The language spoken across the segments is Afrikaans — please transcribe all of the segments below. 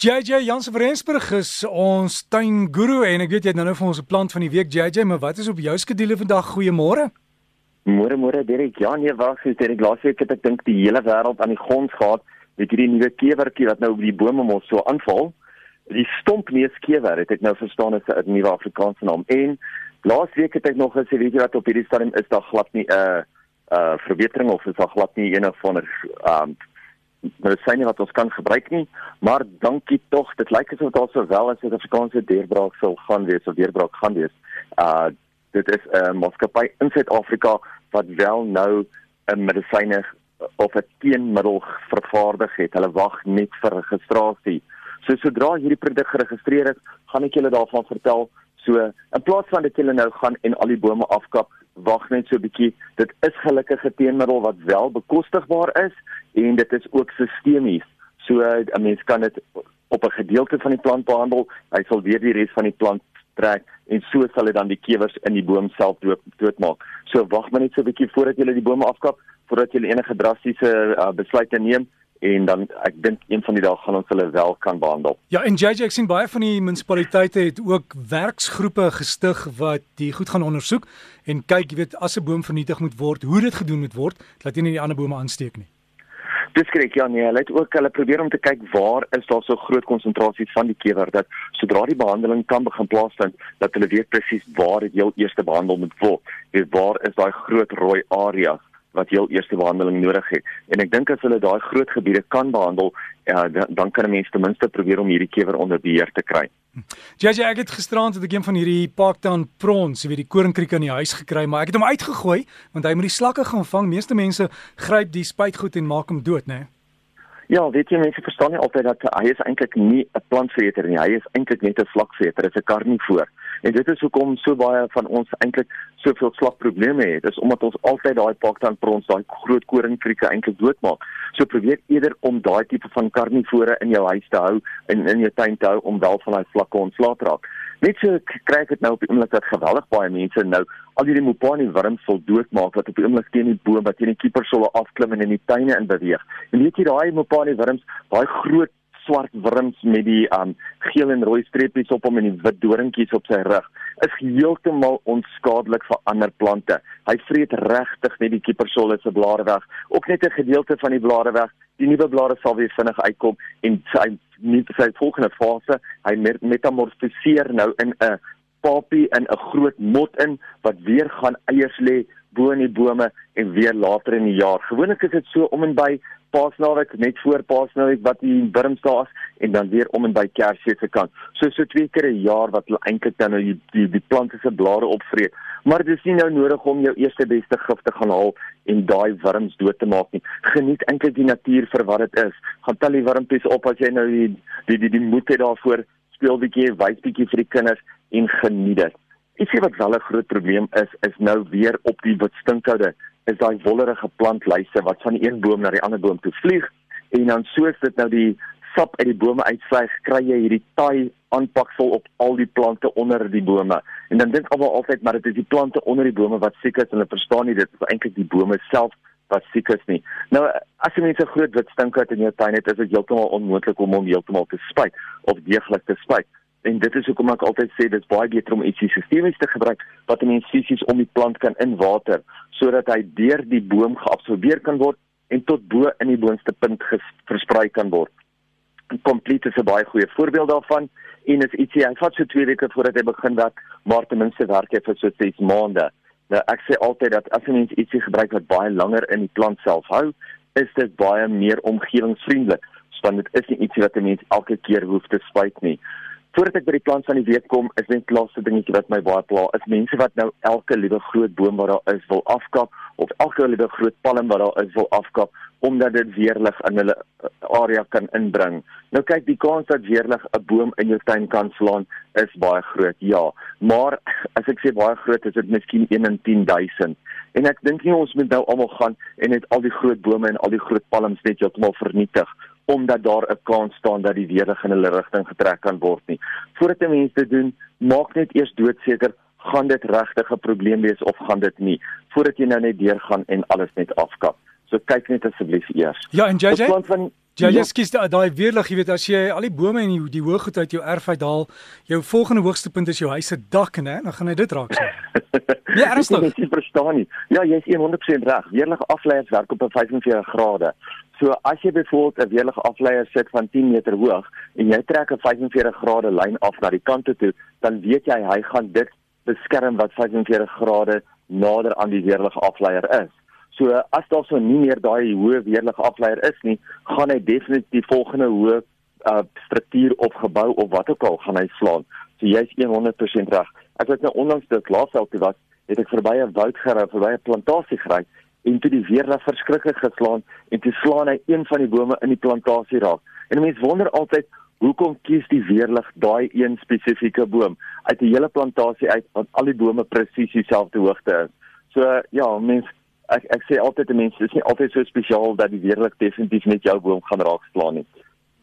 JJ Jansen van Rensburg is ons tuinguru en ek weet jy het nou nou vir ons 'n plant van die week JJ, maar wat is op jou skedule vandag? Goeiemôre. Môre môre Derek. Ja nee, wag, so Derek, laasweek het ek dink die hele wêreld aan die grond gehad met hierdie nuwe kewertjie wat nou op die bome mos so aanval. Die stompneuskewer, het ek nou verstaan is 'n nuwe Afrikaanse naam. En laasweek het ek nog gesê weet jy wat op hierdie stadium is daar glad nie 'n uh, uh verbetering of is daar glad nie enig van 'n um medisyne wat ons kan gebruik nie, maar dankie tog, dit lyk asof daar sowel as 'n Afrikaanse deurbraak sal gaan wees of deurbraak gaan wees. Uh dit is 'n uh, maatskappy in Suid-Afrika wat wel nou 'n medisyne of 'n teenmiddel vervaardig het. Hulle wag net vir registrasie. So sodra hierdie produk geregistreer is, gaan ek julle daarvan vertel. So in plaas van dat julle nou gaan en al die bome afkap, wag net so 'n bietjie. Dit is gelukkig 'n teenmiddel wat wel bekostigbaar is en dit is ook sistemies. So 'n mens kan dit op 'n gedeelte van die plant behandel, hy sal weer die res van die plant trek en so sal dit dan die kewers in die boom self dood doodmaak. So wag maar net so 'n bietjie voordat jy die bome afkap, voordat jy enige drastiese uh, besluite neem en dan ek dink een van die dae gaan ons hulle wel kan behandel. Ja, en JJ ek sien baie van die munisipaliteite het ook werksgroepe gestig wat die goed gaan ondersoek en kyk, jy weet, as 'n boom vernietig moet word, hoe dit gedoen moet word, dat jy nie die ander bome aansteek nie. Dis korrek ja nee, hulle het ook hulle probeer om te kyk waar is daar so groot konsentrasies van die kewer dat sodra die behandeling kan begin plaasvind dat hulle weet presies waar dit heel eerste behandel moet word. Weet waar is daai groot rooi areas wat heel eerste behandeling nodig het. En ek dink as hulle daai groot gebiede kan behandel, ja, dan, dan kan 'n mens ten minste probeer om hierdie kewer onder beheer te kry. JJ, ek het gisterand het ek een van hierdie Parktown prawns, jy weet die koringkriek in die huis gekry, maar ek het hom uitgegooi want hy moet die slakke gaan vang. Meeste mense gryp die spuitgoed en maak hom dood, né? Nee? Ja, weet jy mense verstaan nie altyd dat hy is eintlik nie 'n plantvreter nie. Hy is eintlik net 'n vlakvreter, hy is 'n karnivoor. En dit is hoekom so baie van ons eintlik soveel slagprobleme het. Dis omdat ons altyd daai pakdan vir ons daai groot koringkrieke eintlik doodmaak. So probeer eerder om daai tipe van karnivore in jou huis te hou en in jou tuin te hou om wel van daai vlakke ontslae te raak. Net so kry ek dit nou op die oomblik dat geweldig baie mense nou al hierdie mopani wurms wil doodmaak wat op die oomblik teen die boom wat teen die kiepersolle afklim en in die tuine in beweeg. En weet jy daai mopani wurms, daai groot swart wurms met die um geel en rooi streepies op hom en die wit doringkies op sy rug is heeltemal onskadelik vir ander plante. Hy vreet regtig net die kiepersolle se blare weg, ook net 'n gedeelte van die blare weg. Die nuwe blare sal weer vinnig uitkom en sy nie sy volgende fase, hy metamorfoseer nou in 'n papie in 'n groot mot in wat weer gaan eiers lê bo in die bome en weer later in die jaar. Gewoonlik is dit so om en by Paasnaweek net voor Paasnaweek wat die wurms daar is en dan weer om en by Kersfees se kant. So so twee keer 'n jaar wat hulle eintlik dan nou die die, die plante se blare opvreet. Maar dit is nie nou nodig om jou eerste beste gif te gaan haal en daai wurms dood te maak nie. Geniet eintlik die natuur vir wat dit is. Gaan tel die wurmpies op as jy nou die die die, die moed het daarvoor speel bietjie, wys bietjie vir die kinders en geniet dit. Ietsie wat wel 'n groot probleem is, is nou weer op die wat stinkhoude, is daai wollerige plantlyse wat van een boom na die ander boom toe vlieg en dan soos dit nou die sap uit die bome uitvlieg, kry jy hierdie taai aanpaksel op al die plante onder die bome. En dan dink almal altyd maar dit is die plante onder die bome wat siek is en hulle verstaan nie dit is eintlik die bome self wat siek is nie. Nou as jy mense groot wit stinkhout in jou tuin het, is dit heeltemal onmoontlik om hom heeltemal te spuit of deeglik te spuit en dit is hoekom ek altyd sê dit is baie beter om ietsie sistemies te gebruik wat in fisies om die plant kan inwater sodat hy deur die boom geabsorbeer kan word en tot bo in die boonste punt versprei kan word. Complete is 'n baie goeie voorbeeld daarvan en is ietsie hy vat so 2 weke voordat hy begin werk, maar ten minste werk hy vir so 6 maande. Nou ek sê altyd dat as 'n mens ietsie gebruik wat baie langer in die plant self hou, is dit baie meer omgewingsvriendelik, want dit is nie ietsie wat 'n mens elke keer hoef te spuit nie. Voordat ek by die plant van die week kom, is net laaste dingetjie wat my baie pla, is mense wat nou elke liewe groot boom wat daar is wil afkap of elke liewe groot palm wat daar is wil afkap omdat dit weerlig in hulle eh, area kan inbring. Nou kyk, die kans dat weerlig 'n boom in jou tuin kan slaan is baie groot. Ja, maar as ek sê baie groot, is dit miskien 1 in 10000. En ek dink nie ons moet nou almal gaan en net al die groot bome en al die groot palms net heeltemal vernietig omdat daar 'n kans staan dat die weerlig in hulle rigting getrek kan word nie. Voordat 'n mens dit doen, maak net eers doodseker gaan dit regtig 'n probleem wees of gaan dit nie voordat jy nou net deurgaan en alles net afkap. So kyk net asseblief eers. Ja, en JJ. Van, Ja, jy skiet daai weerlig, jy weet as jy al die bome en die, die hoogte uit jou erf uithaal, jou volgende hoogste punt is jou huis se dak, né? Dan gaan hy dit raak sien. Nee, ernstig. Ek verstaan nie. Ja, jy's 100% reg. Weerlig afleiers werk op 'n 45 grade. So as jy byvoorbeeld 'n weerlig afleier sit van 10 meter hoog en jy trek 'n 45 grade lyn af na die kante toe, dan weet jy hy gaan dit beskerm wat 45 grade nader aan die weerlig afleier is. So as daar so nie meer daai hoë weerlige afleier is nie, gaan hy definitief die volgende hoë uh, struktuur of gebou of wat ook al gaan hy slaan. So jy's 100% reg. Ek het nou onlangs dit laasveld toe was, het ek verby 'n woudgerry, verby 'n plantasie gery en toe die weerlig verskriklik geslaan en toe slaan hy een van die bome in die plantasie raak. En mense wonder altyd Hoekom kies die weerlig daai een spesifieke boom uit die hele plantasie uit want al die bome presies dieselfde hoogte is. So ja, mense ek ek sê altyd te mense, dis nie altyd so spesiaal dat die weerlik definitief net jou boom gaan raakslaan nie.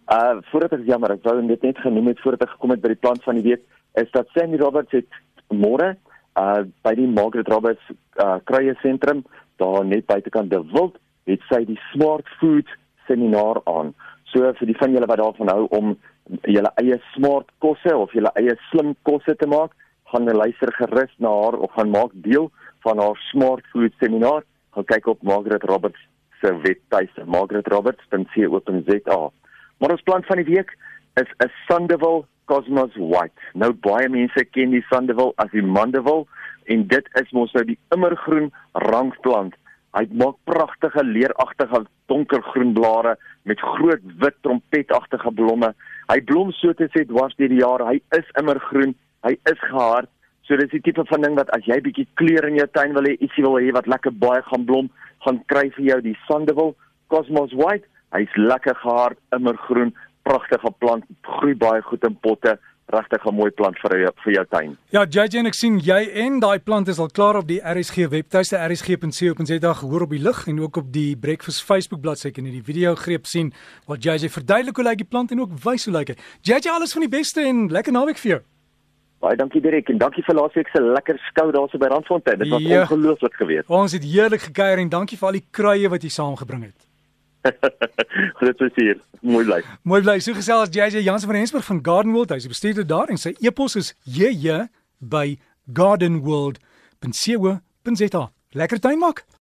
Uh voordat ek jammer, ek wou net net genoem het voordat ek gekom het by die plant van die week, is dat Sandy Roberts het môre uh by die Margaret Roberts uh kruie sentrum daar net buitekant De Wild, het sy die Smart Food seminar aan. So vir die van julle wat daarvan hou om julle eie smart kosse of julle eie slim kosse te maak, gaan luister gerus na haar of gaan maak deel van haar Smart Food seminar gaan kyk op Margaret Roberts se webtuiste margaretroberts.co.za. Maar ons plant van die week is 'n Sandoval Cosmos White. Nou baie mense ken die Sandoval as die Mandeville en dit is mos nou die immergroen rankplant. Hy maak pragtige leeragtige donkergroen blare met groot wit trompetagtige blomme. Hy blom so te sê dwars deur die jaar. Hy is immergroen. Hy is gehard So dis die tipe van ding wat as jy bietjie kleur in jou tuin wil hê, ietsie wil hê wat lekker baie gaan blom, gaan kry vir jou die Sandoval Cosmos White. Hy's lekker gehard, immergroen, pragtige plant, groei baie goed in potte. Regtig 'n mooi plant vir jou vir jou tuin. Ja, JJ en ek sien jy en daai plant is al klaar op die RSG webtuiste rsg.co.za gehoor op die lig en ook op die Breakfast Facebook bladsy kan jy die video greep sien waar JJ verduidelik hoe lyk die plant en ook wys hoe lyk dit. JJ alles van die beste en lekker naweek vir jou. Baie dankie Dirk en dankie vir laasweek se lekker skou daarso by Randfontein. Dit was ja. ongelooflik geweest. Ons het heerlik gekuier en dankie vir al die kruie wat jy saamgebring het. Groot plesier. Mooi bly. Mooi bly. So gesels JJ Jansen van Rensburg van Gardenwold. Hy's bestuurder daar en sy e-pos is jj by gardenwold.co.za. Lekker tuin maak.